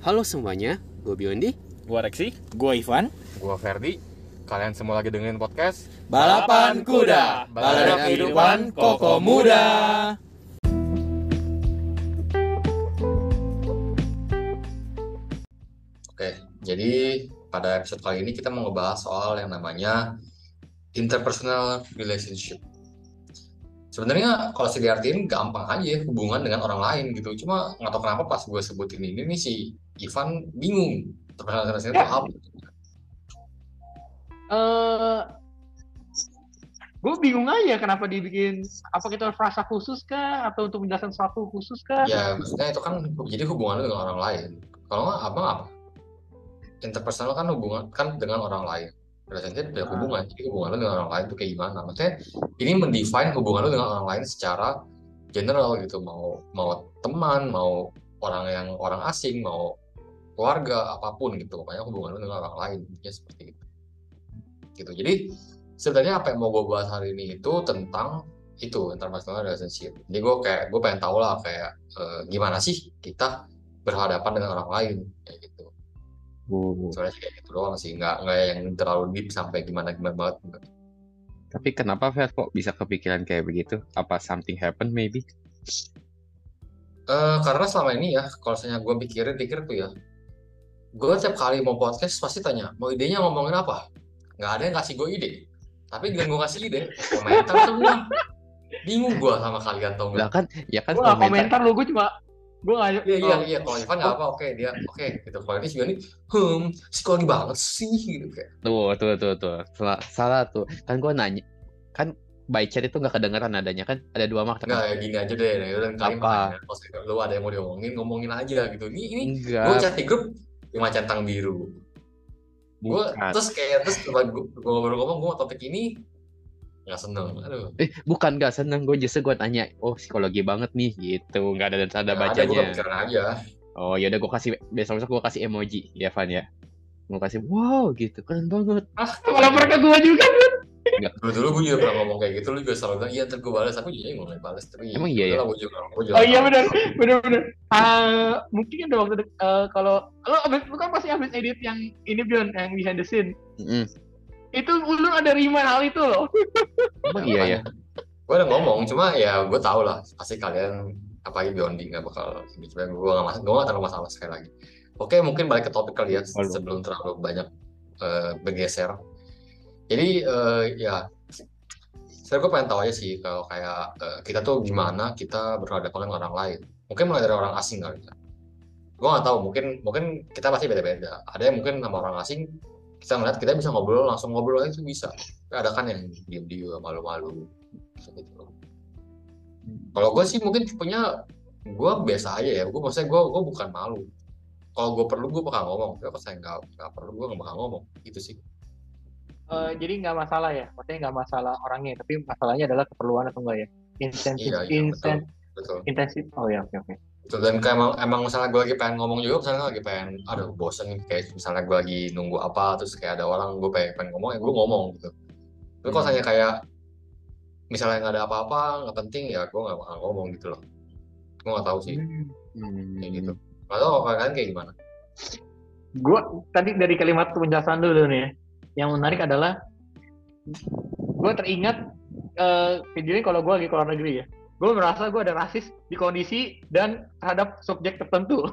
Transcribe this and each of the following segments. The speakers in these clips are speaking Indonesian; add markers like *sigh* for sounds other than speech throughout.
Halo semuanya, gue Biondi. Gua Reksi. Gua Ivan. Gua Ferdi. Kalian semua lagi dengerin podcast Balapan kuda, balada kehidupan koko muda. Oke, jadi pada episode kali ini kita mau ngebahas soal yang namanya interpersonal relationship. Sebenarnya kalau sih diartiin gampang aja ya, hubungan dengan orang lain gitu. Cuma nggak tahu kenapa pas gue sebutin ini nih si Ivan bingung. Interpersonal relationship itu apa? eh gue bingung aja kenapa dibikin apa kita frasa khusus kah atau untuk menjelaskan sesuatu khusus kah? Ya maksudnya itu kan jadi hubungan dengan orang lain. Kalau nggak abang apa? Interpersonal kan hubungan kan dengan orang lain. Relationship ya hubungan. Jadi hubungan lu dengan orang lain itu kayak gimana? Maksudnya ini mendefine hubungan lu dengan orang lain secara general gitu. Mau mau teman, mau orang yang orang asing, mau keluarga apa pun gitu. Pokoknya hubungan lu dengan orang lain ya seperti itu. Gitu. Jadi sebenarnya apa yang mau gue bahas hari ini itu tentang itu interpersonal relationship. Jadi gue kayak gue pengen tahu lah kayak eh, gimana sih kita berhadapan dengan orang lain kayak gitu. Soalnya sih kayak gitu doang sih, nggak nggak yang terlalu deep sampai gimana gimana banget. enggak. Tapi kenapa Fer kok bisa kepikiran kayak begitu? Apa something happen maybe? Eh, karena selama ini ya, kalau misalnya gue pikirin pikir tuh ya, gue tiap kali mau podcast pasti tanya mau idenya ngomongin apa. Nggak ada yang kasih gue ide. Tapi dengan gue kasih ide, komentar semua. Bingung gue sama kalian tau Lah nggak? kan, ya kan Gue komentar. komentar lo, gue cuma gue gak Iya iya oh, iya. Kalau Ivan nggak apa oke dia oke gitu. Kalau ini juga nih hmm psikologi banget sih gitu kayak. Tuh, tuh, tuh, tuh. Salah, salah tuh. Kan gue nanya, kan by chat itu nggak kedengeran adanya kan? Ada dua makna nggak kan? ya gini aja deh. Nah, dan kalian Apa? kalau lu ada yang mau diomongin ngomongin aja gitu. Ini ini gue chat di grup lima centang biru. Gue terus kayak terus coba gue ngobrol-ngomong gue topik ini nggak seneng aduh Eh, bukan gak seneng gue justru gue tanya, oh psikologi banget nih gitu, nggak ada tanda nggak ada gue bacanya. kepikiran aja Oh ya udah gue kasih besok besok gue kasih emoji ya Van ya. Gue kasih wow gitu keren banget. malah mereka gue juga. dulu dulu gue juga pernah ngomong kayak gitu lu juga selalu bilang iya ntar gue balas aku juga nggak mau balas tapi Emang iya ya? gue juga gue juga Oh iya benar, benar benar. Ah, mungkin ada waktu eh, kalau lo abis lu kan pasti abis edit yang ini Bion yang behind the scene. Mm-mm. Itu lu ada remind hal itu loh. Emang iya ya. gue udah ngomong cuma ya gue tau lah pasti kalian apalagi Biondi nggak bakal ini. Cuma gue nggak masalah gue nggak terlalu masalah sekali lagi. Oke mungkin balik ke topik kali ya sebelum terlalu banyak eh, bergeser. Jadi eh, ya saya gue pengen tahu aja sih kalau kayak eh, kita tuh gimana kita berhadapan dengan orang lain. Mungkin mulai dari orang asing kali ya. Gue nggak tahu mungkin mungkin kita pasti beda-beda. Ada yang mungkin sama orang asing kita ngeliat kita bisa ngobrol langsung ngobrol aja itu bisa. Ada kan yang diem-diem malu-malu gitu kalau gue sih mungkin tipenya gue biasa aja ya. Gue maksudnya gue gue bukan malu. Kalau gue perlu gue bakal ngomong. Tapi kalau saya nggak nggak perlu gue nggak bakal ngomong. Gitu sih. Eh, jadi nggak masalah ya, maksudnya nggak masalah orangnya, tapi masalahnya adalah keperluan atau enggak ya. Intensif, iya iya betul. insen- betul. intensif. Oh ya, oke oke. betul dan kayak emang emang misalnya gue lagi pengen ngomong juga misalnya lagi pengen aduh bosen nih kayak misalnya gue lagi nunggu apa terus kayak ada orang gue pengen, pengen ngomong ya gue ngomong gitu. Tapi kalau misalnya kayak misalnya nggak ada apa-apa nggak penting ya gue nggak bakal ngomong gitu loh. Gue nggak tahu sih. Hmm. kayak gitu. Nggak tahu kalian kayak gimana. Gue tadi dari kalimat penjelasan dulu nih ya. Yang menarik adalah gue teringat eh kejadian kalau gue lagi ke luar negeri ya. Gue merasa gue ada rasis di kondisi dan terhadap subjek tertentu.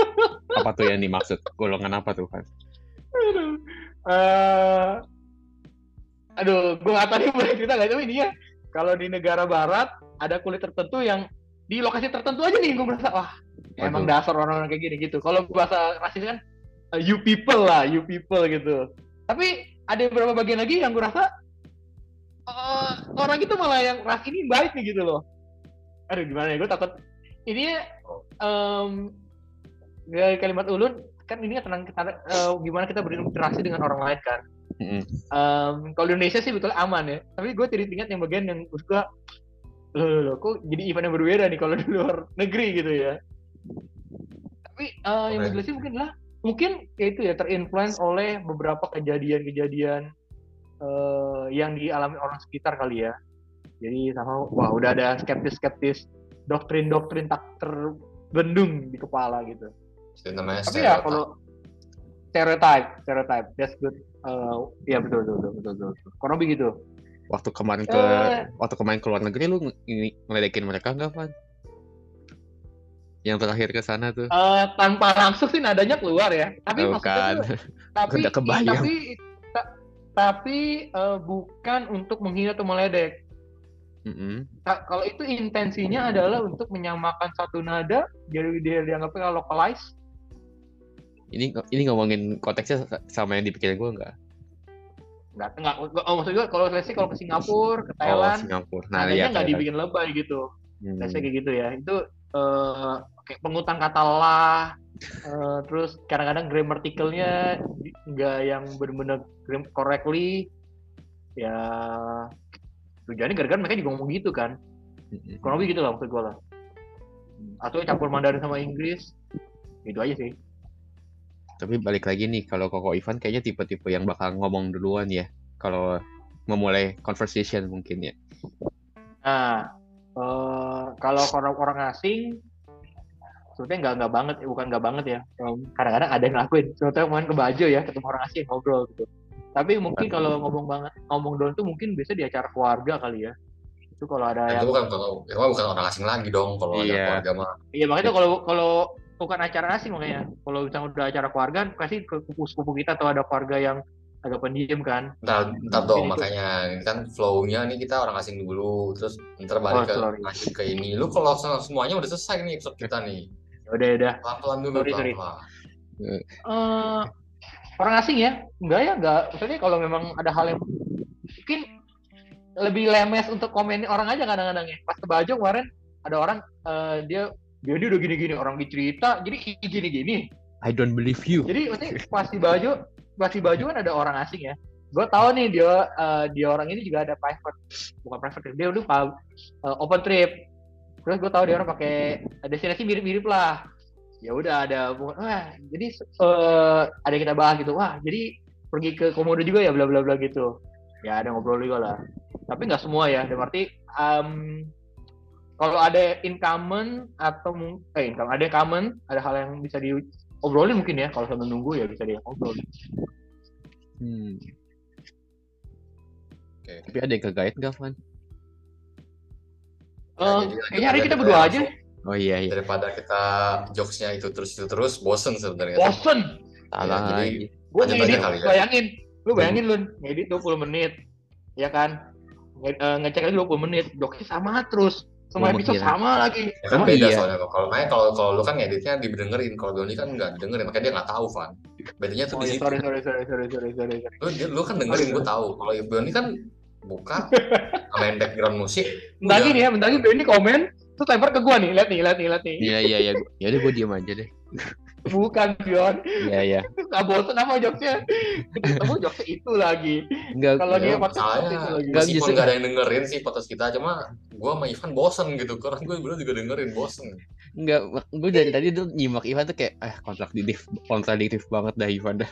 *laughs* Apa tuh yang dimaksud? Golongan apa tuh Van? aduh, Eh, aduh, gue nggak tahu nih boleh cerita nggak tapi ini ya. Kalau di negara barat ada kulit tertentu yang di lokasi tertentu aja nih gue merasa wah emang Waduh. dasar orang-orang kayak gini gitu. Kalau bahasa rasis kan eh, you people lah, you people gitu. Tapi ada beberapa bagian lagi yang gue rasa eh, orang itu malah yang ras ini baik nih gitu loh. Aduh gimana ya, gue takut ini em dari kalimat ulun kan ini kan tentang kita, eh, gimana kita berinteraksi dengan orang lain kan. Mm-mm. Em, kalau di Indonesia sih betul aman ya. Tapi gue jadi ingat yang bagian yang gue suka loh, loh, loh, kok jadi event yang berbeda nih kalau di luar negeri gitu ya. Tapi eh, yang gue jelasin mungkin lah mungkin ya itu ya terinfluence oleh beberapa kejadian-kejadian eh, yang dialami orang sekitar kali ya. Jadi sama wah udah ada skeptis-skeptis doktrin-doktrin tak terbendung di kepala gitu. Itu namanya Tapi ya stereotype. kalau stereotype, stereotype, that's good. Eh, Iya betul betul betul betul. betul. Kurang lebih gitu. Waktu kemarin ke Eh. waktu kemarin ke luar negeri lu ini- ngeledekin mereka nggak, Van? Yang terakhir ke sana tuh. Eh, tanpa langsung sih nadanya keluar ya. Tapi Oh, maksudnya kan. tuh, *laughs* tapi Udah kebayang. tapi ta- tapi eh, bukan untuk menghina atau meledek. Mm-mm. Ka- kalau itu intensinya adalah untuk menyamakan satu nada, jadi dia dianggapnya localize. Ini ini ngomongin konteksnya sama yang dipikirin gue nggak? Nggak, nggak, oh, maksud gue kalau say kalau ke Singapura, ke Oh, Thailand, Singapura. Nah, nadanya iya, nggak Thailand. dibikin lebay gitu. Hmm. Say kayak gitu ya. Itu eh, kayak pengutan kata lah, eh, terus kadang-kadang grammaticalnya di- nggak yang benar-benar correctly. Ya tujuannya gara-gara mereka juga ngomong gitu kan. Kurang lebih gitu lah maksud gue lah. Atau campur Mandarin sama Inggris. Gitu aja sih. Tapi balik lagi nih, kalau Koko Ivan kayaknya tipe-tipe yang bakal ngomong duluan ya. Kalau memulai conversation mungkin ya. Nah, eh, kalau orang orang asing, sebetulnya nggak nggak banget, bukan nggak banget ya. Kadang-kadang ada yang ngelakuin. Sebetulnya kemarin ke Bajo ya, ketemu orang asing ngobrol gitu. Tapi mungkin kalau ngomong banget, ngomong doang tuh mungkin biasa di acara keluarga kali ya. Itu kalau ada Nah, yang, itu bukan kalau mah bukan orang asing lagi dong kalau ada Iya. keluarga mah. iya makanya kalau kalau bukan acara asing makanya. Kalau misalnya udah acara keluarga, pasti ke sepupu-sepupu kita atau ada keluarga yang agak pendiam kan. Ntar, ntar dong makanya kan flow-nya nih kita orang asing dulu terus ntar balik Oh, ke sorry. masuk ke ini. Lu kalau semuanya udah selesai nih episode kita nih. *laughs* Udah udah. Pelan-pelan dulu Sorry, sorry. pelan-pelan. Orang asing ya? Enggak ya enggak. Maksudnya kalau memang ada hal yang mungkin lebih lemes untuk komenin orang aja kadang-kadang ya. Pas ke Bajo kemarin ada orang eh, dia dia dia udah gini-gini orang dicerita jadi gini-gini. I don't believe you. jadi maksudnya pas di Bajo pas di Bajo kan ada orang asing ya. Gue tahu nih dia eh, dia orang ini juga ada private bukan private trip dia dulu eh, open trip. Terus gue tahu dia orang pakai destinasi mirip-mirip lah ya udah ada wah jadi eh, ada kita bahas gitu wah jadi pergi ke komodo juga ya bla bla bla gitu ya ada ngobrol juga lah tapi nggak semua ya dan berarti em, kalau ada in common atau eh income ada common ada hal yang bisa diobrolin mungkin ya kalau sambil nunggu ya bisa diobrol Hmm. Oke. Tapi ada yang kegait nggak, Van? Jadi kayaknya hari kita berdua aja Oh iya iya. Daripada kita jokesnya itu terus itu terus bosen sebenarnya. bosen Salah Ya, jadi- lagi. gue ngedit aja kali ya. bayangin lu bayangin lu ngedit 20 menit ya kan Nge- eh, ngecek lagi 20 menit jokesnya sama terus semua Gua episode sama lagi Ya kan Oh, beda iya. soalnya kok. Kalau makanya kalau kalau lu kan ngeditnya didengerin, kalau Doni kan nggak didengerin, makanya dia nggak tahu, Van. Bedanya tuh oh di ya situ. sorry sorry sorry sorry sorry sorry. Lu, dia- lu kan dengerin, gue tahu. Kalau Doni kan buka, *laughs* main background musik, bentar lagi nih ya bentar lagi ini komen terus lempar ke gua nih lihat nih lihat nih lihat nih Iya iya iya. Ya udah gue diem aja deh. bukan Dion Iya iya. nggak bosen apa jokesnya ketemu jokesnya itu lagi Enggak. kalau dia enggak. podcast Masalahnya, itu lagi Nggak bisa. nggak ada yang dengerin sih podcast kita, cuma gue sama Ivan bosen gitu. Karena gue dulu juga dengerin, bosen. Enggak, gue dari tadi tuh nyimak Ivan tuh kayak ah kontradiktif kontradiktif banget dah Ivan dah.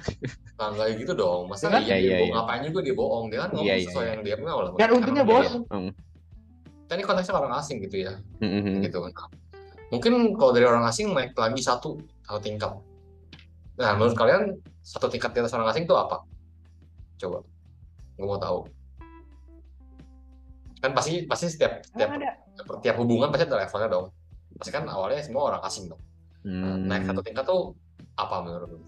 Nah, nggak gitu dong. Masa Iya, dia, iya, bohong, iya. ngapain juga dia bohong. Dia kan ngomong Iya, iya, sesuai iya. yang dia mau lah. dan untungnya bosen Hmm. Kita ini konteksnya orang asing gitu ya. Mm-mm. gitu. Nah, mungkin kalau dari orang asing naik lagi satu satu tingkat. Nah, menurut kalian satu tingkat di atas orang asing itu apa? Coba, gue mau tahu. Kan pasti pasti setiap tiap ada tiap hubungan pasti ada levelnya dong. Pasti kan awalnya semua orang asing dong. Nah, Hmm, naik satu tingkat tuh apa menurut lu?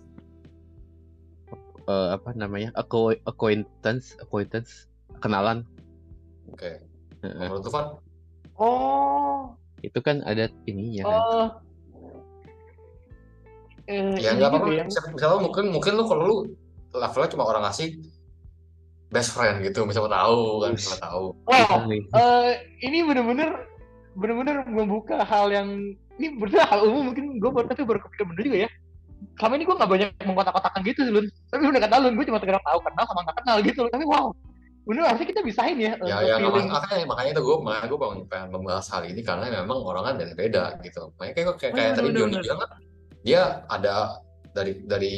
eh, apa namanya? Acqu- acquaintance, acquaintance, kenalan. Oke, Heeh. Menurut lu Van? oh Itu kan ada ininya kan. oh eh, Ya ini nggak juga apa-apa. ya. Misal- Misalnya mungkin mungkin lu kalau lu levelnya cuma orang asing best friend gitu, misalnya tahu kan, misalnya tahu. oh eh ini bener-bener bener-bener membuka hal yang ini bener hal umum mungkin gue baru tapi baru kepikiran bener juga ya selama ini gue gak banyak mengkotak-kotakan gitu sih Lun tapi udah kata Lun gue cuma sekedar tahu kenal sama gak kenal gitu tapi wow bener harusnya kita bisain ya Ya, ya makanya, makanya itu gue makanya gue pengen, pengen membahas hal ini karena memang orang kan beda beda gitu. Makanya kayak kayak, kayak tadi Joni bilang kan, dia ada dari dari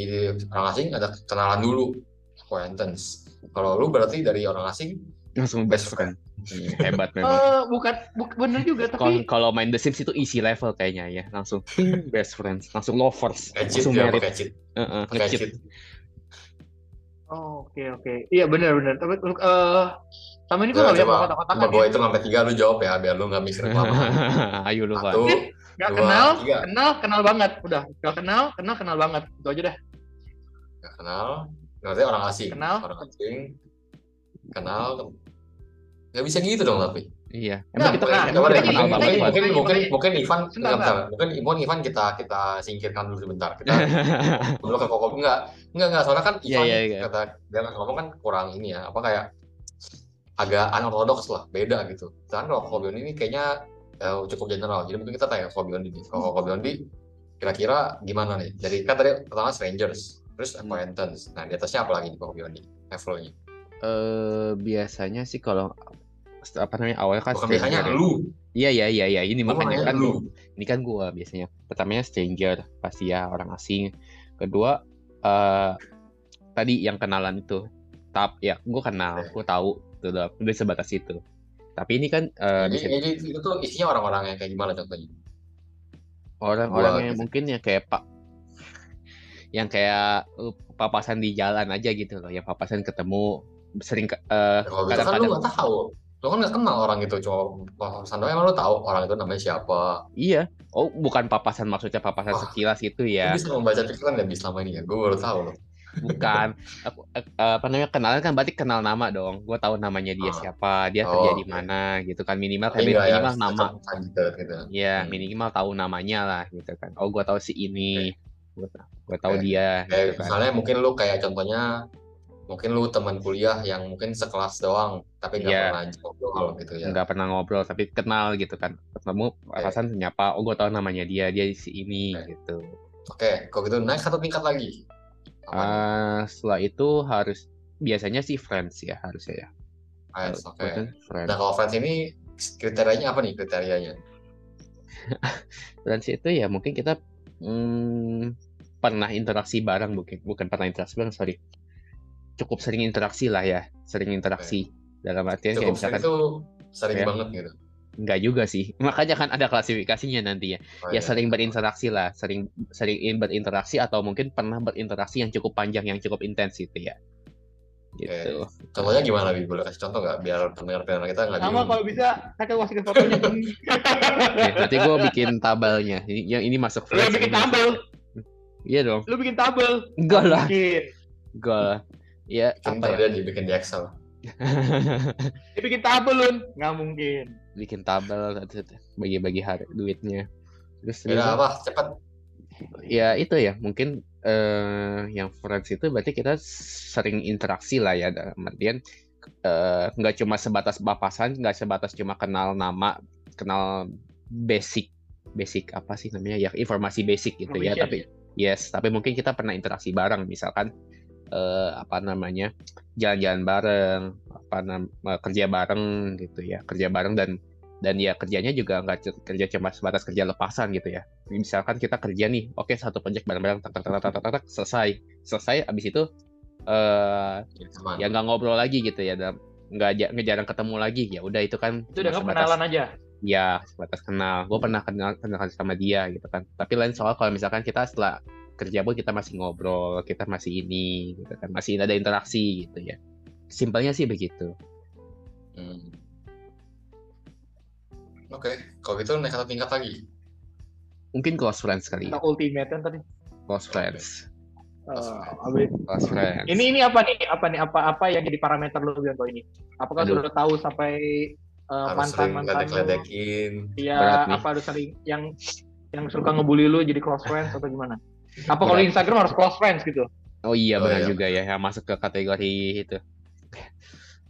orang asing ada kenalan dulu acquaintance. Kalau lu berarti dari orang asing langsung best friend. Hmm, hebat *laughs* memang. Eh, bukan, bu- bener juga Kalau tapi kalau main The Sims itu easy level kayaknya ya, langsung *laughs* best friends, langsung lovers, langsung ya, married. Heeh, Pakai nge-cheat. Oh, oke oke. Iya benar benar. Tapi eh sama ini gue Coba, nggak bisa kotak-kotakan Sama gue ya. itu sampai tiga lu jawab ya, biar lu nggak mikir kelamaan. *laughs* Ayo lu. Satu, Gak dua, kenal, tiga. kenal, kenal banget. Udah, gak kenal, kenal, kenal banget. Itu aja dah. Gak kenal, berarti orang asing. Kenal. Orang asing, kenal. Gak bisa gitu dong tapi. Iya. Emang kita nah, kenal mungkin, mungkin, mungkin, mungkin Ivan, mungkin Ivan, Ivan kita kita singkirkan dulu sebentar. Kita *laughs* dulu ke Koko enggak, enggak enggak. Soalnya kan Iya, Ivan iya, iya. kata dia ngomong kan kurang ini ya, apa kayak agak unorthodox lah, beda gitu. Sedangkan kalau Koko Biondi ini kayaknya eh, cukup general. Jadi mungkin kita tanya Biondi nih. Kalau Koko Biondi kira-kira gimana nih? Jadi kan tadi pertama strangers, terus Hmm. acquaintance. Nah di atasnya apa lagi nih Koko Biondi? Levelnya. Eh biasanya sih kalau apa namanya awalnya kan Bukan biasanya stranger ya. lu. Iya iya iya iya ini Gua makanya nanya kan lu. ini kan gua biasanya pertamanya stranger pasti ya orang asing kedua eh tadi yang kenalan itu tap ya gua kenal gua tahu itu udah udah sebatas itu tapi ini kan eh, Jadi, bisa jadi itu tuh isinya orang-orang yang kayak gimana contohnya? orang-orang yang gitu. mungkin ya kayak pak yang kayak uh, papasan di jalan aja gitu loh yang papasan ketemu sering Ya, kan lu kadang-kadang tahu. Lu kan nggak kenal orang itu, cuma papasan doang emang lu tahu orang itu namanya siapa. iya. Oh bukan papasan maksudnya papasan sekilas itu ya. Bisa membaca pikiran ya bis selama ini ya? Gue baru tahu loh. bukan. *laughs* Aku eh, apa namanya kenalan kan berarti kenal nama dong. Gue tahu namanya dia Ah. siapa dia Oh, kerja di mana gitu kan. Minimal yang minimal nama. secocok gitu, ya? Hmm. minimal tahu namanya lah gitu kan. Oh gue tahu si ini. Gue gue tahu Oke. dia Kayak gitu kan. misalnya mungkin lu kayak contohnya mungkin lu teman kuliah yang mungkin sekelas doang tapi nggak Iya. pernah ngobrol gitu ya. nggak pernah ngobrol tapi kenal gitu kan ketemu papasan nyapa oh gue tahu namanya dia dia si ini Oke. gitu Oke, kalau gitu naik satu tingkat lagi. Ah, setelah itu harus biasanya sih friends ya harusnya ya Friends, oke. friends Nah kalau friends ini kriterianya apa nih kriterianya? *laughs* friends itu ya mungkin kita hmm, pernah interaksi bareng mungkin bukan pernah interaksi bareng sorry cukup sering interaksi lah ya sering interaksi dalam artian kayak Cukup sering misalkan itu sering Ya. banget gitu. nggak juga sih makanya kan ada klasifikasinya nanti ya Oh, ya iya. sering berinteraksi lah sering sering in- berinteraksi atau mungkin pernah berinteraksi yang cukup panjang yang cukup intens gitu ya gitu Contohnya gimana, Bi? Boleh kasih contoh nggak? Biar pendengar-pendengar kita nggak Sama bingung. kalau bisa saya kasih fotonya. Oke, nanti gue bikin tabelnya ini yang ini masuk Lu bikin tabel, iya dong lu bikin tabel. enggak lah enggak lah ya Kan apa ya? dia dibikin di Excel. Dia *laughs* bikin tabel lun, nggak mungkin. bikin tabel bagi-bagi hari duitnya. Terus terus- apa? Cepat. ya itu ya. Mungkin eh, yang friends itu berarti kita sering interaksi lah ya. Dalam artian eh, nggak cuma sebatas papasan nggak sebatas cuma kenal nama kenal basic basic apa sih namanya? Ya informasi basic gitu ya. Tapi yes. Tapi mungkin kita pernah interaksi bareng misalkan eh, apa namanya jalan-jalan bareng apa nam- eh, kerja bareng gitu ya kerja bareng dan dan ya kerjanya juga nggak kerja cuma sebatas kerja lepasan gitu ya. Misalkan kita kerja nih oke satu project bareng-bareng tak tak tak tak tak tak, tak, selesai. Selesai abis itu eh Ya, teman. ya nggak ngobrol lagi gitu ya dan nggak ja- nggak jarang ketemu lagi. Ya udah itu kan Itu udah kenalan aja. ya sebatas kenal. Gue pernah kenal kenal sama dia gitu kan. Tapi lain soal kalau misalkan kita setelah kerja pun kita masih ngobrol kita masih ini gitu kan masih ada interaksi gitu ya simpelnya sih begitu Hmm. Oke, kalau gitu naik satu tingkat lagi. mungkin close friends kali ya Kita ultimate kan tadi. close friends Eh, abis- close friends ini ini apa nih? Apa nih? Apa apa yang jadi parameter lu Bianco ini? Apakah Aduh. sudah tahu sampai uh, Harus mantan mantan lu? ledek-ledekin. Iya, apa harus sering yang yang suka ngebully lu jadi close friends atau gimana? Apa kalau. Instagram harus close friends gitu? Oh iya Oh, benar iya. juga ya yang masuk ke kategori itu.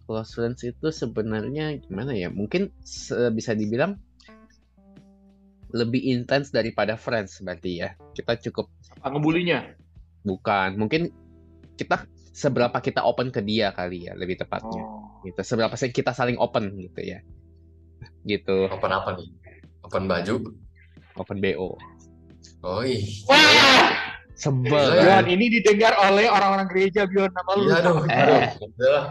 Close friends itu sebenarnya gimana ya? Mungkin bisa dibilang lebih intens daripada friends berarti ya. Kita cukup Apa ngebulinya? bukan, mungkin kita seberapa kita open ke dia kali ya lebih tepatnya. Oh. Gitu. Seberapa sih kita saling open gitu ya. Gitu, Open apa nih? Open baju? open BO. Oh. Wah! Sebel. Kan? Bion, ini didengar oleh orang-orang gereja Bion nama lu. Iya aduh, Eh. aduh, udah lah,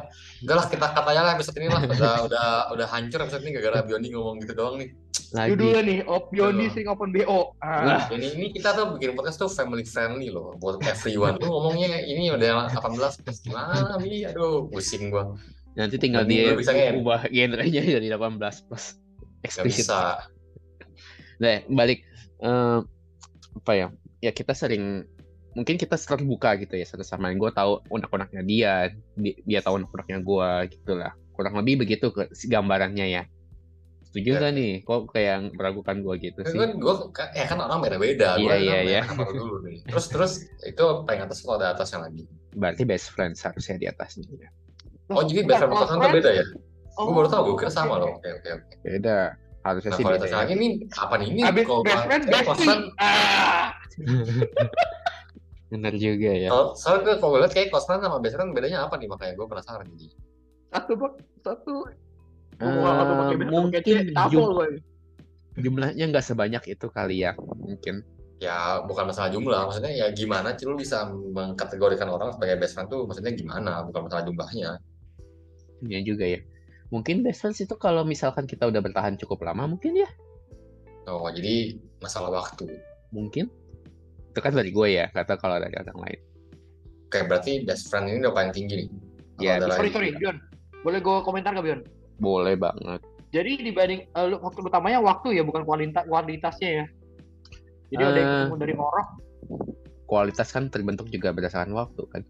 udah lah kita katanya lah episode ini lah, *laughs* udah udah udah hancur episode ini gara-gara Biondi ngomong gitu doang nih. Lagi. Judulnya nih, oh, Biondi Aduh. sering open BO. Ah. Ini ini kita tuh bikin podcast tuh family friendly loh, buat everyone. Lu ngomongnya ini udah yang 18 plus gimana nih? Aduh, pusing gua. Nanti tinggal Nanti dia bisa ubah genrenya dari 18 plus Gak bisa. Nah, balik eh, apa ya? Ya kita sering mungkin kita terbuka gitu ya satu sama lain. Gue tahu unek-uneknya dia, di- dia tahu unek-uneknya gue gitu lah. Kurang lebih begitu ke si gambarannya ya. Setuju Ya. nggak nih? Kok kayak meragukan gue gitu Kan sih? kan gua kan ya kan orang beda-beda. Gua Iya, iya, kan iya. yang baru dulu nih. Terus terus itu paling atas atau ada atasnya lagi? Berarti best friend seharusnya di atasnya. ya. Oh jadi best friend pasangan close tuh beda ya? Oh, Gue baru tahu, gue kira oke, sama oke. loh. Oke oke oke. Beda. Harusnya Nah sih kalau beda. atasnya ya. lagi nih apa nih? Ini Abis kalau best friend, kayak bestie. kosan Ah. Bener juga ya. Kalau soalnya gue kalau gue lihat kayak cosplay sama best friend bedanya apa nih makanya gue penasaran jadi. Satu, Bang. Satu. Eh, mungkin jum- jumlahnya nggak sebanyak itu kali ya. Mungkin. Ya bukan masalah jumlah, maksudnya ya gimana sih lu bisa mengkategorikan orang sebagai best friend tuh maksudnya gimana, bukan masalah jumlahnya. Iya juga ya. Mungkin best friends itu kalau misalkan kita udah bertahan cukup lama mungkin ya. Oh jadi masalah waktu. Mungkin. Itu kan dari gue ya, kata kalau dari orang lain. Kayak berarti best friend ini udah paling tinggi nih. Ya, bisa. Sorry, sorry, Bion. Boleh gue komentar nggak, Bion? Boleh banget. Jadi dibanding eh, lu- faktor utamanya waktu ya, bukan kualitas kualitasnya ya. Jadi ada yang Eh. ketemu dari orang, Kualitas kan terbentuk juga berdasarkan waktu kan.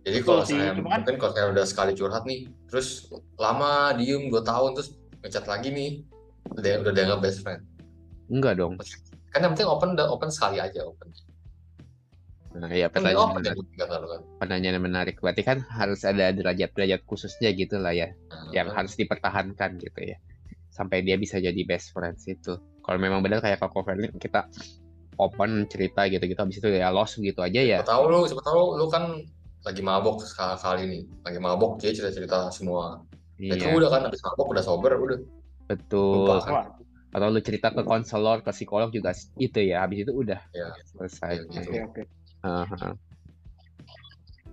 Jadi Betul kalau sih, saya cuma kan- mungkin kalau saya udah sekali curhat nih, terus lama diem 2 tahun terus ngechat lagi nih, udah udah dianggap best friend. Enggak dong. Kan yang penting open udah open sekali aja open. Nah, ya Kan pertanyaan ya menarik. kan. Pertanyaan yang menarik. Berarti kan harus ada derajat-derajat khususnya gitu lah ya, Nah, yang harus dipertahankan gitu ya. Sampai dia bisa jadi best friends itu. Kalau memang benar kayak Koko Ferlin, kita open cerita gitu-gitu, habis itu ya lost gitu aja ya. Siapa tahu lu, siapa tahu lu kan lagi mabok sekali kali ini, lagi mabok dia cerita-cerita semua. Ya itu Iya, udah kan habis mabok udah sober udah betul. lupa kan. Atau lu cerita ke konselor, ke psikolog juga itu ya, habis itu udah Ya. selesai. Ya, gitu. Oke, oke.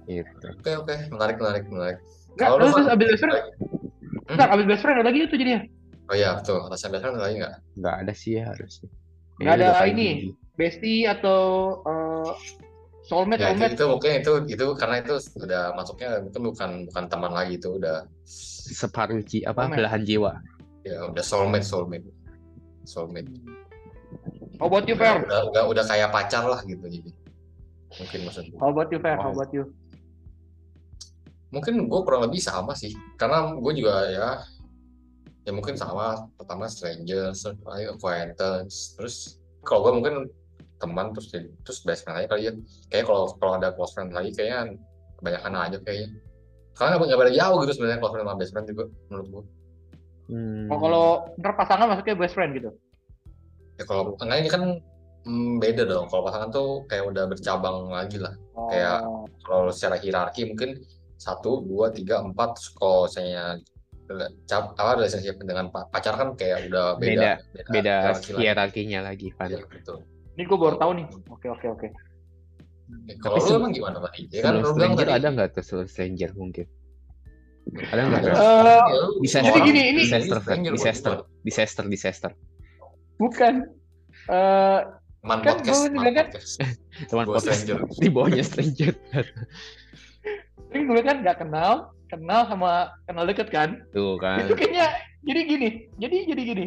Gitu. Oke oke, menarik menarik menarik. Nggak, Kalau lu terus kan- abis best friend, Hmm? nggak, abis best friend ada lagi itu jadinya. Oh iya betul, atasnya best friend ada lagi nggak? Nggak ada sih ya harusnya. Nggak ada ini. Bestie atau eh, soulmate, Ya itu, soulmate. itu mungkin itu itu karena itu udah masuknya mungkin bukan bukan teman lagi itu udah Separuh ji apa Soulmate. belahan jiwa. ya udah soulmate soulmate soulmate. How about you, Udah, Fer? udah udah udah kayak pacar lah gitu jadi mungkin maksudnya. How about you, Fer? How about you? Mungkin gue kurang lebih sama sih karena gue juga ya ya mungkin sama pertama stranger terus acquaintance terus kalau gue mungkin teman terus jadi terus best friend aja kali ya kayak kalau kalau ada close friend lagi kayaknya kebanyakan aja kayaknya karena nggak nggak beda jauh gitu sebenarnya close friend sama best friend juga menurut gue Hmm. Oh, kalau ntar pasangan masuknya best friend gitu. ya kalau enggak ini kan hmm, beda dong kalau pasangan tuh kayak udah bercabang lagi lah Oh. Kayak- kalau secara hierarki mungkin satu dua tiga empat terus kalau misalnya cap apa relationship dengan pa- pacar kan kayak udah beda beda lagi. hierarkinya lagi, Van. Iya, betul Ini gue baru tahu nih. Oke, oke, oke. Kalau Tapi lu emang gimana tadi ya kan Sebelum lu bilang stranger tadi ada nggak tuh sebelum stranger mungkin? Ada nggak? Lu Disaster, orang gini, ini- disaster, disaster, disaster, disaster. bukan. Eh, Man Kan podcast, gua man bilang kan- podcast. *laughs* Teman podcast stranger. *laughs* di bawahnya stranger. ini gue kan nggak kenal, kenal sama kenal deket kan. Tuh kan. Itu kayaknya jadi gini. Jadi jadi gini.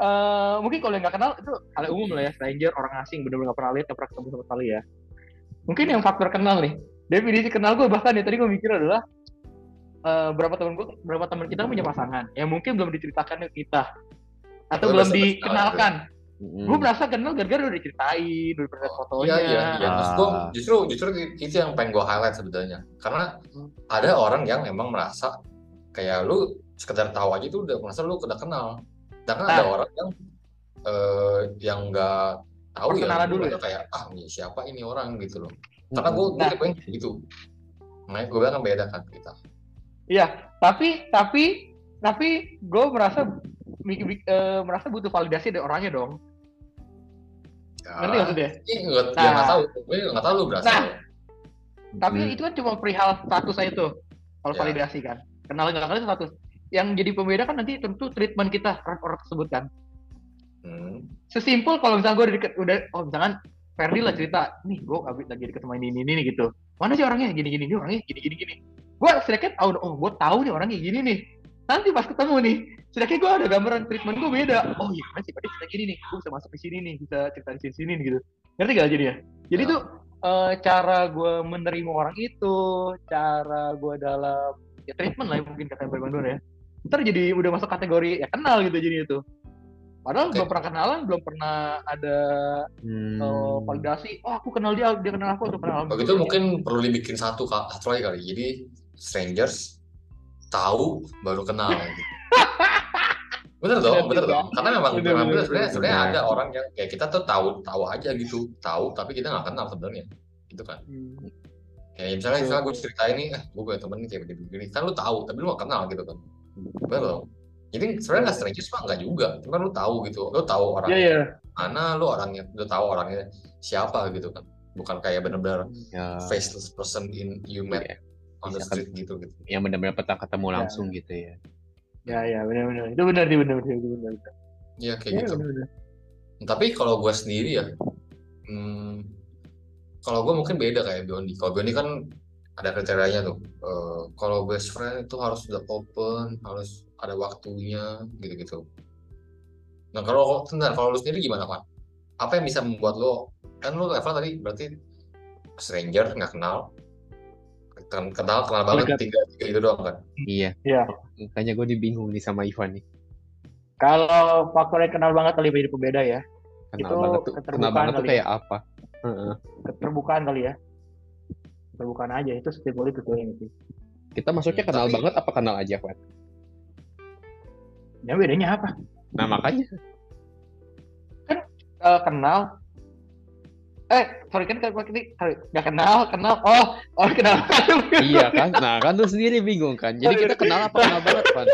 Eh mungkin kalau yang nggak kenal itu hal umum lah ya, stranger, orang asing, bener-bener nggak pernah lihat, nggak pernah ketemu sama sekali ya. Mungkin yang faktor kenal nih. Definisi kenal gue bahkan ya tadi gue mikir adalah eh, berapa teman gue, berapa teman kita punya pasangan yang mungkin belum diceritakan ke kita atau Lu belum dikenalkan. Mm. Gue merasa kenal gara-gara udah diceritain, udah pernah fotonya. Iya, iya, iya. Ah. justru justru itu yang pengen gue highlight sebenarnya. Karena Hmm. ada orang yang emang merasa kayak lu sekedar tahu aja tuh udah merasa lu udah kenal. Sedangkan ada Ah. orang yang eh yang nggak tahu ya, Perkenalan dulu merasa ya? kayak ah ini siapa ini orang gitu loh. Karena gue gue Nah. yang gitu. Makanya gue bilang kan beda kan kita. Iya, tapi tapi tapi gue merasa mik- mik- eh, merasa butuh validasi dari orangnya dong. Ngerti nggak maksudnya? Ini nggak Nah. ya tahu, gue nggak tahu lu berasa. Nah. Tapi Hmm. itu kan cuma perihal status saya tuh. Kalau Ya. validasi kan. Kenal nggak kenal itu status. Yang jadi pembeda kan nanti tentu treatment kita terhadap orang tersebut kan. Hmm. Sesimpel kalau misalnya gue udah deket, udah, oh misalkan Ferdi lah cerita, nih gue abis lagi deket sama ini, ini, ini, gitu. Mana sih orangnya? Gini, gini, ini orangnya gini, gini, gini. Gue sedikit tahu, oh gue tahu nih orangnya gini nih. Nanti pas ketemu nih, sedikit gue ada gambaran treatment gue beda. Oh iya, kan sih, Ferdi cerita gini nih, gue bisa masuk ke sini nih, bisa cerita di sini, sini gitu. Ngerti gak jadinya? Jadi Ya. tuh eh, cara gue menerima orang itu, cara gue dalam ya treatment lah ya, mungkin kata Bang Don ya. Ntar jadi udah masuk kategori ya kenal gitu jadi itu. Padahal Oke. belum pernah kenalan, belum pernah ada Hmm. eh, validasi. Oh aku kenal dia, dia kenal aku, aku kenal. Begitu Oh, gitu mungkin perlu dibikin satu satu lagi kali. Jadi strangers tahu baru kenal. gitu. *laughs* Bener dong, Bener dong. Karena memang Bener, memang bener, bener, sebenarnya sebenarnya ada orang yang kayak kita tuh tahu tahu aja gitu, tahu tapi kita nggak kenal sebenarnya. Gitu kan. Hmm. Kayak misalnya, misalnya gue cerita ini, eh gue punya temen nih kayak begini, kan lu tahu, tapi lu gak kenal gitu kan. Bener dong. Jadi sebenarnya nggak strangers mah nggak juga, cuma lu tahu gitu, lu tahu orang Iya iya. mana, lu orangnya, lu tahu orangnya siapa gitu kan. Bukan kayak bener-bener Ya, faceless person in you met Iya. on the kan. street gitu gitu. yang benar-benar pernah ketemu Ya. langsung gitu ya. Ya ya benar-benar. Itu benar sih benar benar benar. benar. Iya kayak Iya gitu. benar-benar. Tapi kalau gue sendiri ya, hmm, kalau gue mungkin beda kayak Biondi. Kalau Biondi kan ada kriterianya tuh. Eh, kalau best friend itu harus udah open, harus ada waktunya gitu-gitu. Nah kalau sebentar, kalau lu sendiri gimana Pak? Apa yang bisa membuat lo kan lu level tadi berarti stranger nggak kenal, Ken- kenal kenal banget tiga, tiga itu doang kan? Iya. Iya. Makanya gue dibingung nih sama Ivan nih. Kalau faktor yang kenal banget kali jadi pembeda ya. Kenal Itu banget tuh. Kenal keterbukaan banget tuh kali ya. kayak apa? Heeh. Keterbukaan kali ya. Keterbukaan aja itu setiap itu tuh yang itu. Kita maksudnya Hmm, kenal tapi- banget apa kenal aja, Van? Ya bedanya apa? Nah makanya. Eh, kenal eh sorry kan kalau ini sorry nggak kenal kenal oh oh kenal iya kan? Nah kan lu sendiri bingung kan. Jadi kita kenal apa kenal banget, Van?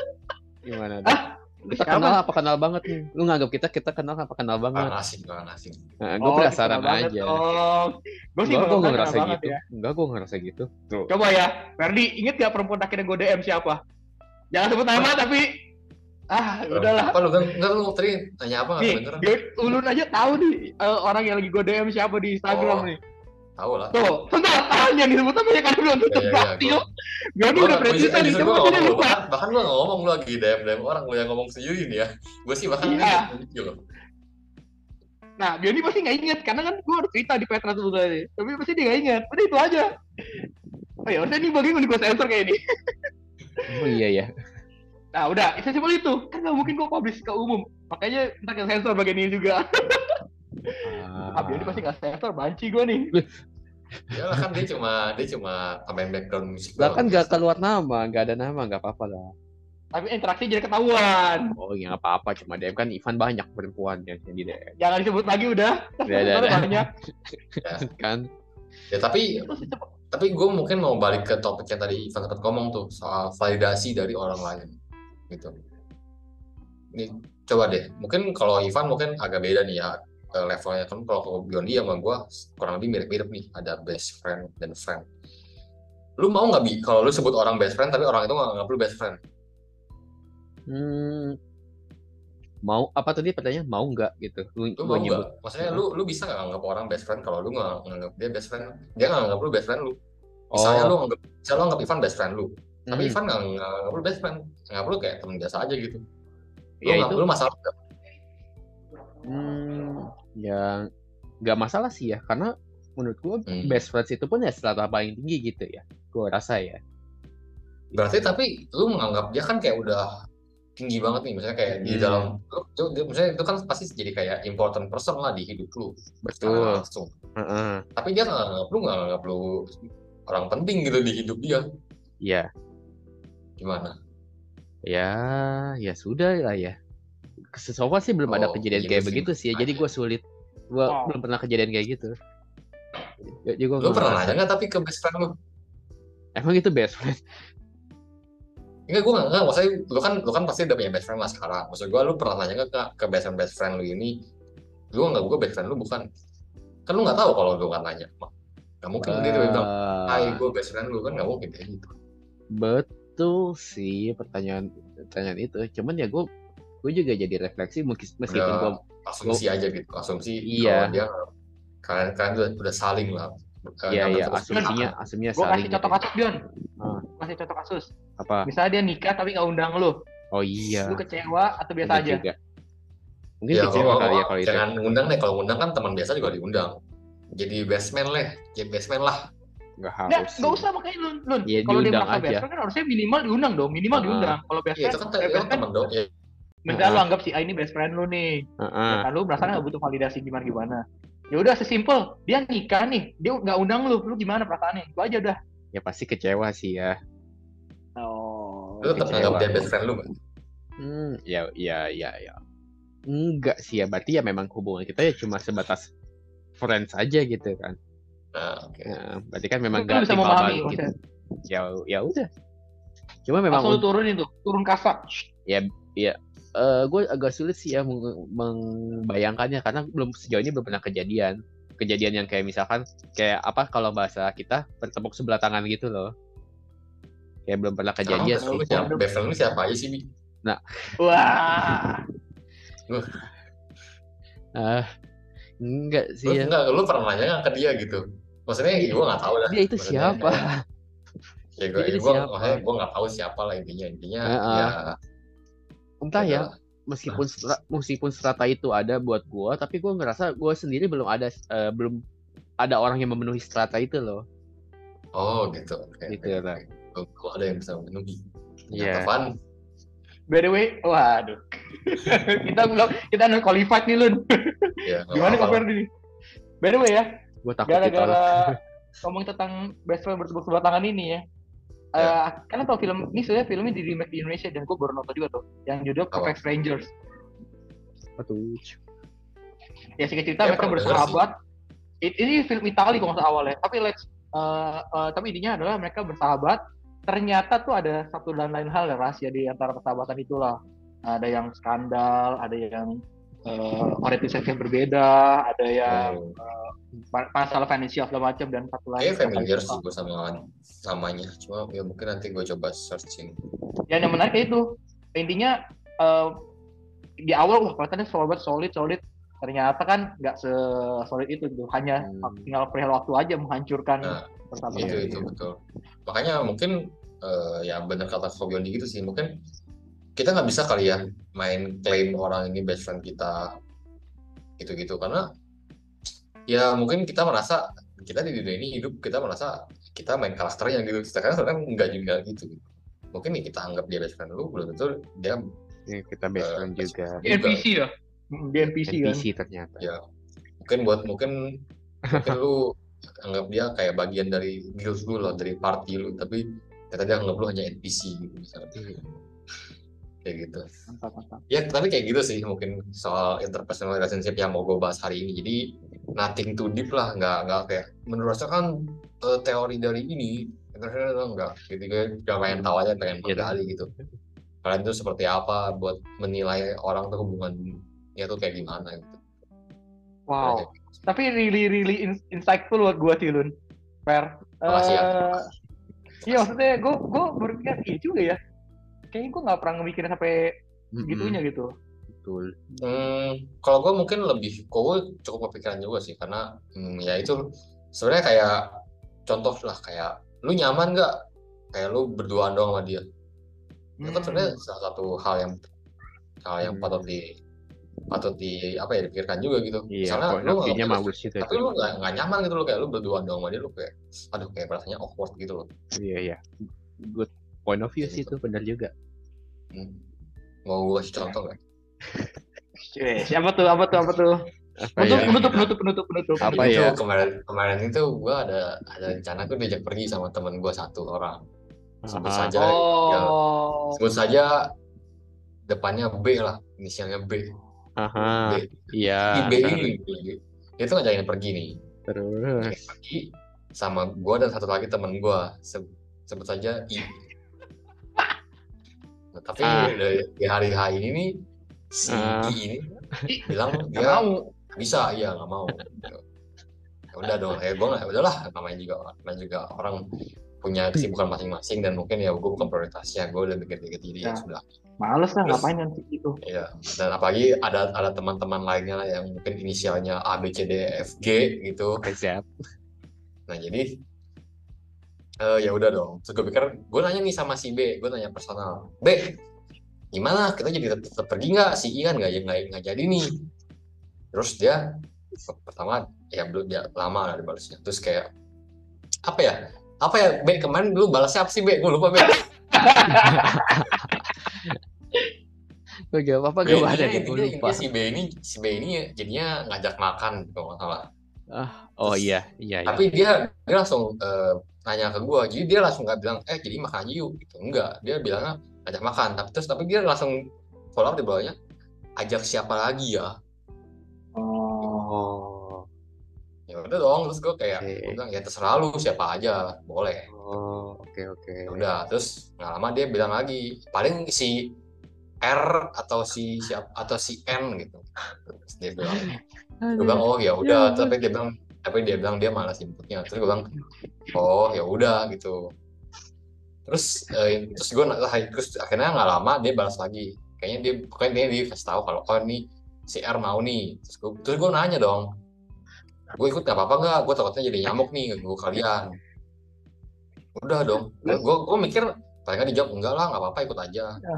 Gimana? Dah? Kita Siapa? kenal apa kenal banget nih? Lu nganggap kita kita kenal apa kenal banget? Orang asing, orang asing. Nah, gue Oh, penasaran aja. dong. gue sih Enggak, gue nggak ngerasa gitu. ya. Enggak, gue ngerasa gitu. Tuh. coba ya Ferdi inget gak perempuan akhirnya gue DM siapa jangan sebut nama tapi ah udahlah Apa lu kan enggak lu tadi tanya apa nggak nih gue ulun aja tahu nih eh, orang yang lagi gue DM siapa di Instagram Oh. nih Tahu lah. tuh sebentar tanya nih sebut namanya kan belum tutup Iya, iya, pasti gua- yuk gue Gua udah presisi gua dia ngomong, lupa bahkan, nggak ngomong lu lagi DM DM orang lu yang ngomong si Yuyun ya gue sih bahkan Iya. loh Nah, Bioni pasti nggak inget karena kan gue udah cerita di Petra sebetulnya. Tapi pasti dia nggak inget. Udah itu aja. Oh ya, udah nih bagian gue sensor kayak ini. Oh iya ya. Nah, udah, sesimpel itu. Kan nggak mungkin gue publish ke umum. Makanya ntar yang sensor bagian ini juga. *laughs* Ah, Bioni pasti nggak sensor, banci gue nih. ya lah kan dia cuma dia cuma tambahin background musik Lah kan gak keluar nama, gak ada nama, gak apa-apa lah. Tapi interaksi jadi ketahuan. Oh ya nggak apa-apa, cuma DM kan Ivan banyak perempuan yang di DM. Jangan disebut lagi udah. Udah, udah, Sensor udah. banyak. Kan? ya tapi tapi gue mungkin mau balik ke topik yang tadi Ivan sempat ngomong tuh soal validasi dari orang lain gitu ini coba deh mungkin kalau Ivan mungkin agak beda nih ya eh, levelnya kan kalau ke Biondi sama gue kurang lebih mirip-mirip nih ada best friend dan friend lu mau nggak bi kalau lu sebut orang best friend tapi orang itu nggak nganggap lu best friend Hmm, mau apa tadi pertanyaan mau nggak gitu? Lu, lu mau nyebut. nggak maksudnya lu lu bisa nggak nganggap orang best friend kalau lu nggak nganggap dia best friend dia nggak nganggap lu best friend lu misalnya Oh. lu nganggap misalnya lu nganggap Ivan best friend lu tapi Hmm, Ivan nggak nggak nganggap lu best friend nganggap lu kayak temen biasa aja gitu lu, ya nggak- itu, lu masalah nggak? Hmm, ya nggak masalah sih ya, karena menurut gua Hmm. best friends itu pun ya strata paling tinggi gitu ya. Gua rasa ya. Berarti tapi lu menganggap dia kan kayak udah tinggi banget nih, misalnya kayak di Hmm. dalam, lu, itu, misalnya itu kan pasti jadi kayak important person lah di hidup lu, Betul. langsung. Heeh. Tapi dia nggak nganggap lu nggak nganggap lu orang penting gitu di hidup dia, Ya, gimana? ya, ya sudah lah ya. So far sih belum ada Oh, kejadian iya kayak sih, begitu sih, ya. jadi aja. gua sulit. Gua Wow. belum pernah kejadian kayak gitu. Ya, jadi gua Lu pernah nanya nggak tapi ke best friend lu? Emang itu best friend? Enggak, gue nggak nggak. Maksudnya lu kan lu kan pasti udah punya best friend lah sekarang. Maksud gue lu pernah nanya nggak ke, ke best friend best friend lu ini lu nggak gue best friend lu bukan kan lu nggak tahu kalau lu nggak nanya nggak mungkin dia tiba bilang hai gue best friend lu kan nggak mungkin kayak gitu betul sih pertanyaan pertanyaan itu cuman ya gue gue juga jadi refleksi mungkin meskipun Udah. gue asumsi aja gitu asumsi Iya. kalau dia kalian kalian udah, udah saling lah Eh, Iya iya asumsinya asumsinya Gue saling kasih contoh kasus Dion. Ah. Kasih contoh kasus. apa Misalnya dia nikah tapi nggak undang lu. oh iya Lu kecewa atau biasa bener aja? juga. mungkin ya kecewa kalau kali ya kalau itu jangan ngundang deh kalau ngundang kan teman biasa juga diundang jadi best man lah jadi best man lah Nggak, harus nggak usah makanya Lun. Lun. Iya, kalau dia diundang merasa best friend kan harusnya minimal diundang dong. Minimal Ah. diundang. Kalau best ya itu kan, eh, best kan friend, dong ya misalnya lu Ah. anggap si A ini best friend lu nih. Heeh. Nah, lu merasa nggak butuh validasi gimana gimana. Ya udah sesimpel dia nikah nih, dia nggak undang lu, lu gimana perasaannya? Itu aja udah. ya pasti kecewa sih ya Oh. lu tetap anggap dia best friend lu kan hmm ya ya ya ya enggak sih ya berarti ya memang hubungan kita ya cuma sebatas friends aja gitu kan nah oke Nah, berarti kan memang Lu gak bisa timbal memahami balik gitu. Ya ya udah. Cuma memang Asal lu turunin tuh, turun kasar. Eh gue agak sulit sih ya membayangkannya karena belum sejauh ini belum pernah kejadian. Kejadian yang kayak misalkan kayak apa kalau bahasa kita bertepuk sebelah tangan gitu loh. Kayak belum pernah kejadian lu sih. siapa best lu siapa aja sih bi Wah. Ah, enggak lu sih ya. enggak lu pernah nanya ke dia gitu maksudnya ya gue nggak tahu dah Dia itu siapa? *laughs* ya gue gue gue nggak tahu siapa lah intinya intinya Heeh. ya Entah ya, meskipun stra- meskipun strata itu ada buat gua, tapi gua ngerasa gua sendiri belum ada eh, belum ada orang yang memenuhi strata itu loh. oh gitu oke Gitu, lah. Kok ada yang bisa memenuhi Iya. Taufan By the way, waduh. *laughs* kita belum kita non qualified nih Lun. nggak Gimana kok Ferdi? By the way ya, Gue takut gara-gara ngomong tentang best friend bertepuk sebelah tangan ini ya. Eh, kalian tau film ini sebenarnya filmnya di remake di Indonesia dan gue baru nonton juga tuh yang judul Apa? Perfect Strangers. Aduh. Ya singkat cerita Ya, mereka bersahabat. I- Ini film Itali kalau nggak salah awalnya. Tapi let's eh, eh, tapi intinya adalah mereka bersahabat. Ternyata tuh ada satu dan lain hal ya, rahasia di antara persahabatan itulah. Ada yang skandal, ada yang uh, orientasi yang berbeda, ada yang Oh. Masalah finansial segala macam dan satu lagi. Kayaknya familiar sih gue sama samanya cuma ya mungkin nanti gue coba searching Ya, yang menarik itu. Intinya eh, di awal wah kelihatannya solid solid solid. Ternyata kan nggak se solid itu gitu. Hanya Hmm. tinggal perihal waktu aja menghancurkan Nah, persahabatan. itu itu betul makanya mungkin eh, ya benar kata Fabiondi gitu sih mungkin kita nggak bisa kali ya main klaim orang ini best friend kita gitu-gitu karena ya mungkin kita merasa kita di dunia ini hidup kita merasa kita main karakternya gitu sedangkan sebenarnya enggak juga gitu mungkin nih kita anggap dia best friend lu belum tentu dia Ini kita best friend juga. NPC ya. Hmm, Di NPC, kan. NPC ternyata. Ya. mungkin buat mungkin mungkin lu anggap dia kayak bagian dari guild lu lah dari party lu tapi ternyata dia anggap lu hanya NPC gitu misalnya kayak gitu Mantap, mantap. ya tapi kayak gitu sih mungkin soal interpersonal relationship yang mau gue bahas hari ini jadi nothing too deep lah nggak nggak kayak menurut saya kan eh, teori dari ini interpersonal enggak gitu kan cuma pengen tahu aja pengen Iya, menggali gitu kalian tuh seperti apa buat menilai orang tuh hubungan ya tuh kayak gimana gitu Wow. Tapi really really in- insightful buat gua sih Lun. Fair. Makasih ya. Eh, Iya maksudnya gue gue berpikir iya juga ya. Kayaknya gue nggak pernah mikirin sampai Mm-mm, gitunya gitu. Betul. Hmm, kalau gue mungkin lebih, gue cukup kepikiran juga sih, karena hmm, ya itu sebenarnya kayak contoh lah kayak lu nyaman nggak kayak lu berduaan doang sama dia. Itu kan Hmm. sebenarnya salah satu hal yang hal yang Hmm. patut di patut di apa ya dipikirkan juga gitu. Iya, point lu nggak- bagus juga tapi lu nggak nggak nyaman gitu loh kayak lu berduaan doang sama dia lu kayak aduh kayak rasanya awkward gitu loh. Iya, iya. Good point of view sih itu benar juga. Hmm. Mau gue kasih contoh nggak? Siapa tuh? Apa tuh? Apa tuh? Apa Penutup, ya? penutup, penutup, penutup, penutup. Apa Itu ya? kemarin kemarin itu gue ada ada rencana gue diajak pergi sama temen gue satu orang. Sebut Aha. saja ya, Oh. sebut saja depannya B lah, inisialnya B. Aha. B. Iya. B ini dia tuh ngajakin pergi nih. Terus. Ngajakin pergi sama gue dan satu lagi temen gue Se- sebut saja I. *laughs* Nah, tapi Ah. dari- di hari H ini nih si. I ini bilang *laughs* dia mau. bisa iya nggak mau gitu. ya udah dong ya gue nggak udahlah namanya juga namanya juga orang punya kesibukan masing-masing dan mungkin ya gue bukan prioritasnya gue udah mikir-mikir jadi ya Ya. sudah Males lah Terus- ngapain nanti gitu. Iya, dan apalagi ada ada teman-teman lainnya lah yang mungkin inisialnya A B C D E F G gitu. Siap. Nah jadi eh ya udah dong. Terus gue pikir gue nanya nih sama si B, gue nanya personal. B, gimana? Kita jadi tetap, tetap pergi nggak? Si I kan nggak nggak nggak jadi nih. Terus dia pertama ya belum ya lama lah dibalasnya. Terus kayak apa ya? Apa ya B kemarin dulu balasnya apa sih B? Gue lupa B. *laughs* Gue gak apa-apa B gak ini, ada deh, gue lupa. si B ini si B ini jadinya ngajak makan kalau nggak salah. Oh iya, iya, iya. tapi dia dia langsung eh, nanya ke gue jadi dia langsung nggak bilang eh jadi makan aja yuk gitu enggak dia bilangnya ajak makan. Tapi terus tapi dia langsung follow up di bawahnya ajak siapa lagi ya? Oh. Ya udah dong terus gue kayak Oke. gua bilang ya terserah lu siapa aja boleh. Oh, oke oke. ya udah terus nggak lama dia bilang lagi paling si R atau si siap atau si N gitu. Terus dia bilang gue bilang oh ya udah. Tapi dia bilang tapi dia bilang dia malas inputnya. Terus gue bilang oh ya udah gitu terus eh, terus gue terus akhirnya nggak lama dia balas lagi kayaknya dia pokoknya dia, dia kasih tahu kalau oh ini si R mau nih terus gue terus gue nanya dong gue ikut nggak apa-apa nggak gue takutnya jadi nyamuk nih gue kalian udah dong gue gue mikir paling nggak dijawab enggak lah nggak apa-apa ikut aja Ya.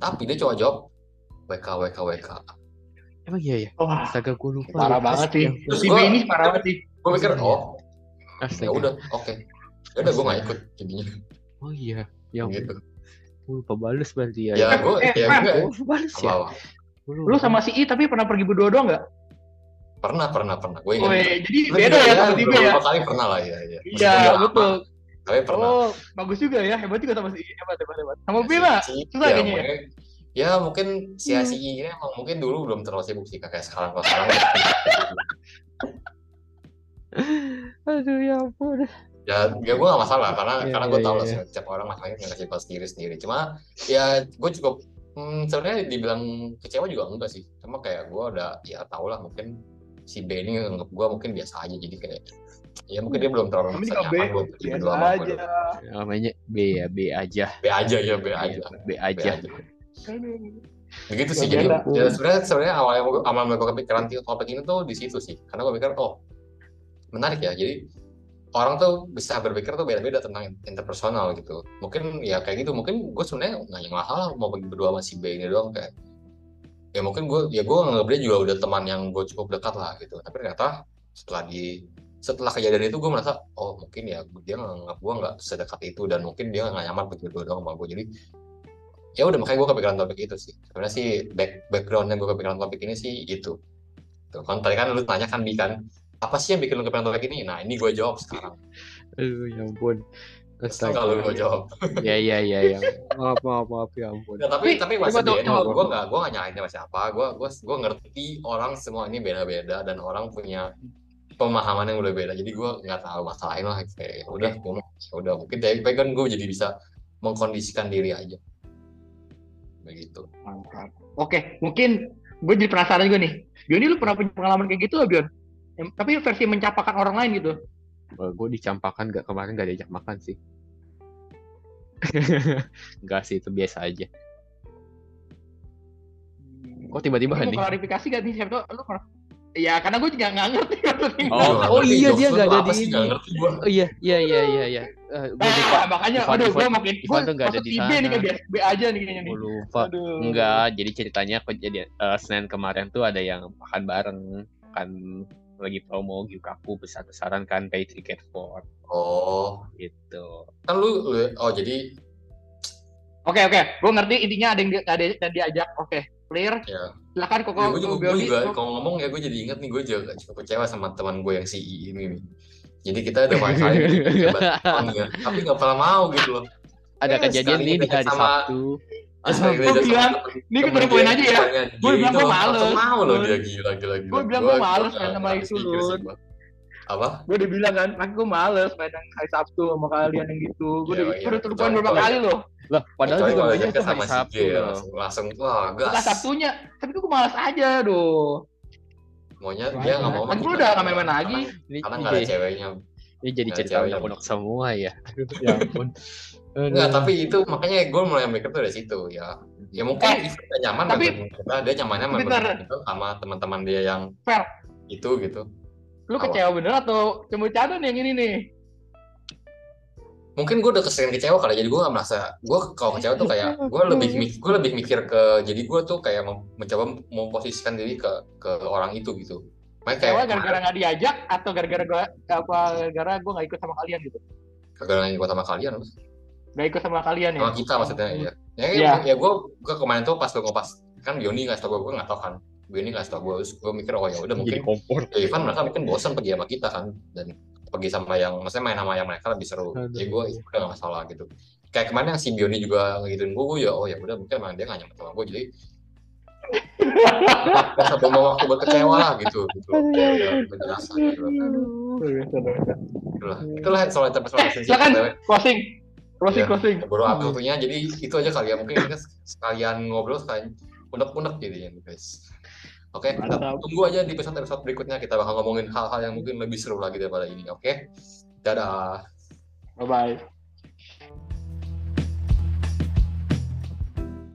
tapi dia coba jawab WK WK WK Emang iya ya? Wah, Astaga gue lupa. parah ya. banget sih. Terus Si B gua- ini parah banget sih. gue mikir oh ya udah oke ya udah gue nggak ikut jadinya Oh iya. Ya ampun. gitu Gue lupa balas berarti ya. ya Eh, gue eh, ya Pak. gue Oh, balas ya. apa Gua Lu lupa. sama si I tapi pernah pergi berdua doang nggak? pernah pernah pernah gue ingat Woi, jadi Lu beda ya sama B ya. beberapa kali pernah lah ya, ya. Iya, udah betul. tapi pernah Oh, bagus juga ya. Hebat juga sama si I. Hebat, hebat, hebat. Sama si- susah ya, kayaknya ya. mungkin- ya mungkin si Hmm. si ini emang mungkin dulu belum terlalu sibuk sih kayak sekarang kalau sekarang *laughs* Aduh ya ampun. Ya ya gue gak masalah karena Iya, karena gue tahu iya, lah iya. setiap orang masing-masing punya sifat sendiri sendiri cuma ya gue cukup hmm, sebenarnya dibilang kecewa juga enggak sih cuma kayak gue udah ya tau lah mungkin si B ini nganggap gue mungkin biasa aja jadi kayak ya mungkin dia belum terlalu merasa nyaman buat berdua sama gue. aja. Namanya B ya, B aja. B aja ya B aja B B aja. aja begitu sih Luar jadi ya sebenarnya sebenarnya awalnya gue awal gue kepikiran topik ini tuh di situ sih karena gue pikir oh menarik ya jadi orang tuh bisa berpikir tuh beda-beda tentang interpersonal gitu. Mungkin ya kayak gitu. Mungkin gue sebenarnya nggak yang masalah mau pergi berdua sama si B ini doang kayak ya mungkin gue ya gue nganggap dia juga udah teman yang gue cukup dekat lah gitu. Tapi ternyata setelah di setelah kejadian itu gue merasa oh mungkin ya dia nganggap gue nggak sedekat itu dan mungkin dia nggak nyaman pergi berdua doang sama gue jadi ya udah makanya gue kepikiran topik itu sih. Sebenarnya sih back background yang gue kepikiran topik ini sih gitu tuh kan tadi kan lu tanya kan di kan apa sih yang bikin lu kepikiran topik ini nah ini gue jawab sekarang Aduh ya ampun. Kesel kalau gue jawab Ya ya ya ya. Maaf maaf maaf ya ampun. Ya, tapi Tapi, coba. Gue nggak gue nggak nyalain sama siapa. Gue gue gue ngerti orang semua ini beda-beda dan orang punya pemahaman yang udah beda. Jadi gue nggak tahu masalahin lah. Kayak ya udah, gue ya udah mungkin tapi kan gue jadi bisa mengkondisikan diri aja. Begitu. Mantap. Oke, mungkin gue jadi penasaran juga nih. Bion, lu pernah punya pengalaman kayak gitu gak, Bion? Tapi versi mencapakan orang lain gitu. gue dicampakan gak kemarin gak diajak makan sih. *laughs* Enggak sih itu biasa aja. Kok tiba-tiba nih? klarifikasi gak nih? Siapa lu? Ya, karena gue juga nggak ngerti. *laughs* Oh, oh iya, dia nggak tuh ada di ini. Gue. Oh iya iya iya iya iya. Gue lupa. Nah, makanya, Ivan- aduh, gue makin, Ivan tuh nggak ada di B nih sana. kayak B aja nih kayaknya nih. Gue lupa. Enggak, jadi ceritanya kejadian eh, Senin kemarin tuh ada yang makan bareng kan lagi promo Gyukaku besar-besaran kan pay ticket for Oh, gitu. kan lu, lu- oh jadi Oke, oke. Gue ngerti intinya ada yang di- ada yang diajak. Oke, clear. ya. Silakan kok Ya, gue juga, gue juga kalau ngomong ya gue jadi inget nih gue juga cukup kecewa sama teman gue yang si I ini nih. Jadi kita udah banyak kali ya, tapi nggak pernah mau gitu loh. Ada Eh, kejadian nih di hari sama- Sabtu. Diajak sama bilang, ini kita temen poin aja ya. dia bilang itu gua males. mau loh Gua- dia gila gila gila. gua bilang gua males main sama nggak itu, habis pikir sih Lun. gua. Apa? Gue udah bilang kan, makanya gue males main yang hari Sabtu sama kalian yang gitu. Gue Iya, udah, iya. gua udah terlupain berapa kali loh. Lah, padahal juga ajaknya tuh hari Sabtu langsung wah gas. Bukan Sabtunya, tapi gue males aja doh. maunya dia nggak mau kan gue kita. udah nggak main-main lagi Ini, karena nggak ada jadi, ceweknya ini jadi cerita ceweknya. unek-unek semua ya. *laughs* Ya ampun. Enggak, tapi itu makanya gue mulai mikir tuh dari situ ya. Ya mungkin Eh, gak nyaman tapi- kita, dia nyamannya itu sama teman-teman dia yang Fair. itu gitu. lu Apa? kecewa bener atau cuma nih yang ini nih Mungkin gue udah keseringan kecewa kali, jadi gue gak merasa gue kalau kecewa tuh kayak gue *laughs* lebih gue lebih mikir ke jadi gue tuh kayak mencoba memposisikan diri ke ke orang itu gitu. Makanya kayak kecewa gara-gara nggak diajak atau gara-gara gua apa gara-gara gue nggak ikut sama kalian gitu gara-gara ikut sama kalian, nggak ikut sama kalian ya sama kita maksudnya ya. Ya, Iya. ya gue gue kemarin tuh pas gue ngopas kan Bioni nggak tau gue, gue nggak tau kan. Bioni nggak tau gue, terus gue mikir oh ya udah mungkin kompor. ya Ivan mereka mungkin bosan pergi sama kita kan dan pergi sama yang maksudnya main sama yang mereka lebih seru Aduh. jadi gue udah gak masalah gitu kayak kemarin yang si Bioni juga ngegituin gue gue ya oh ya udah mungkin emang dia gak nyaman sama gue jadi gak sampai mau waktu buat kecewa lah gitu gitu dirasa gitu itulah itulah soal interpersonal silakan closing closing Iya. closing. Baru apa waktunya. Jadi itu aja kali ya. Mungkin kita sekalian ngobrol sekalian unek-unek jadinya guys. Oke Mantap. tunggu aja di episode episode berikutnya kita bakal ngomongin hal-hal yang mungkin lebih seru lagi daripada ini. Oke? Dadah. Bye bye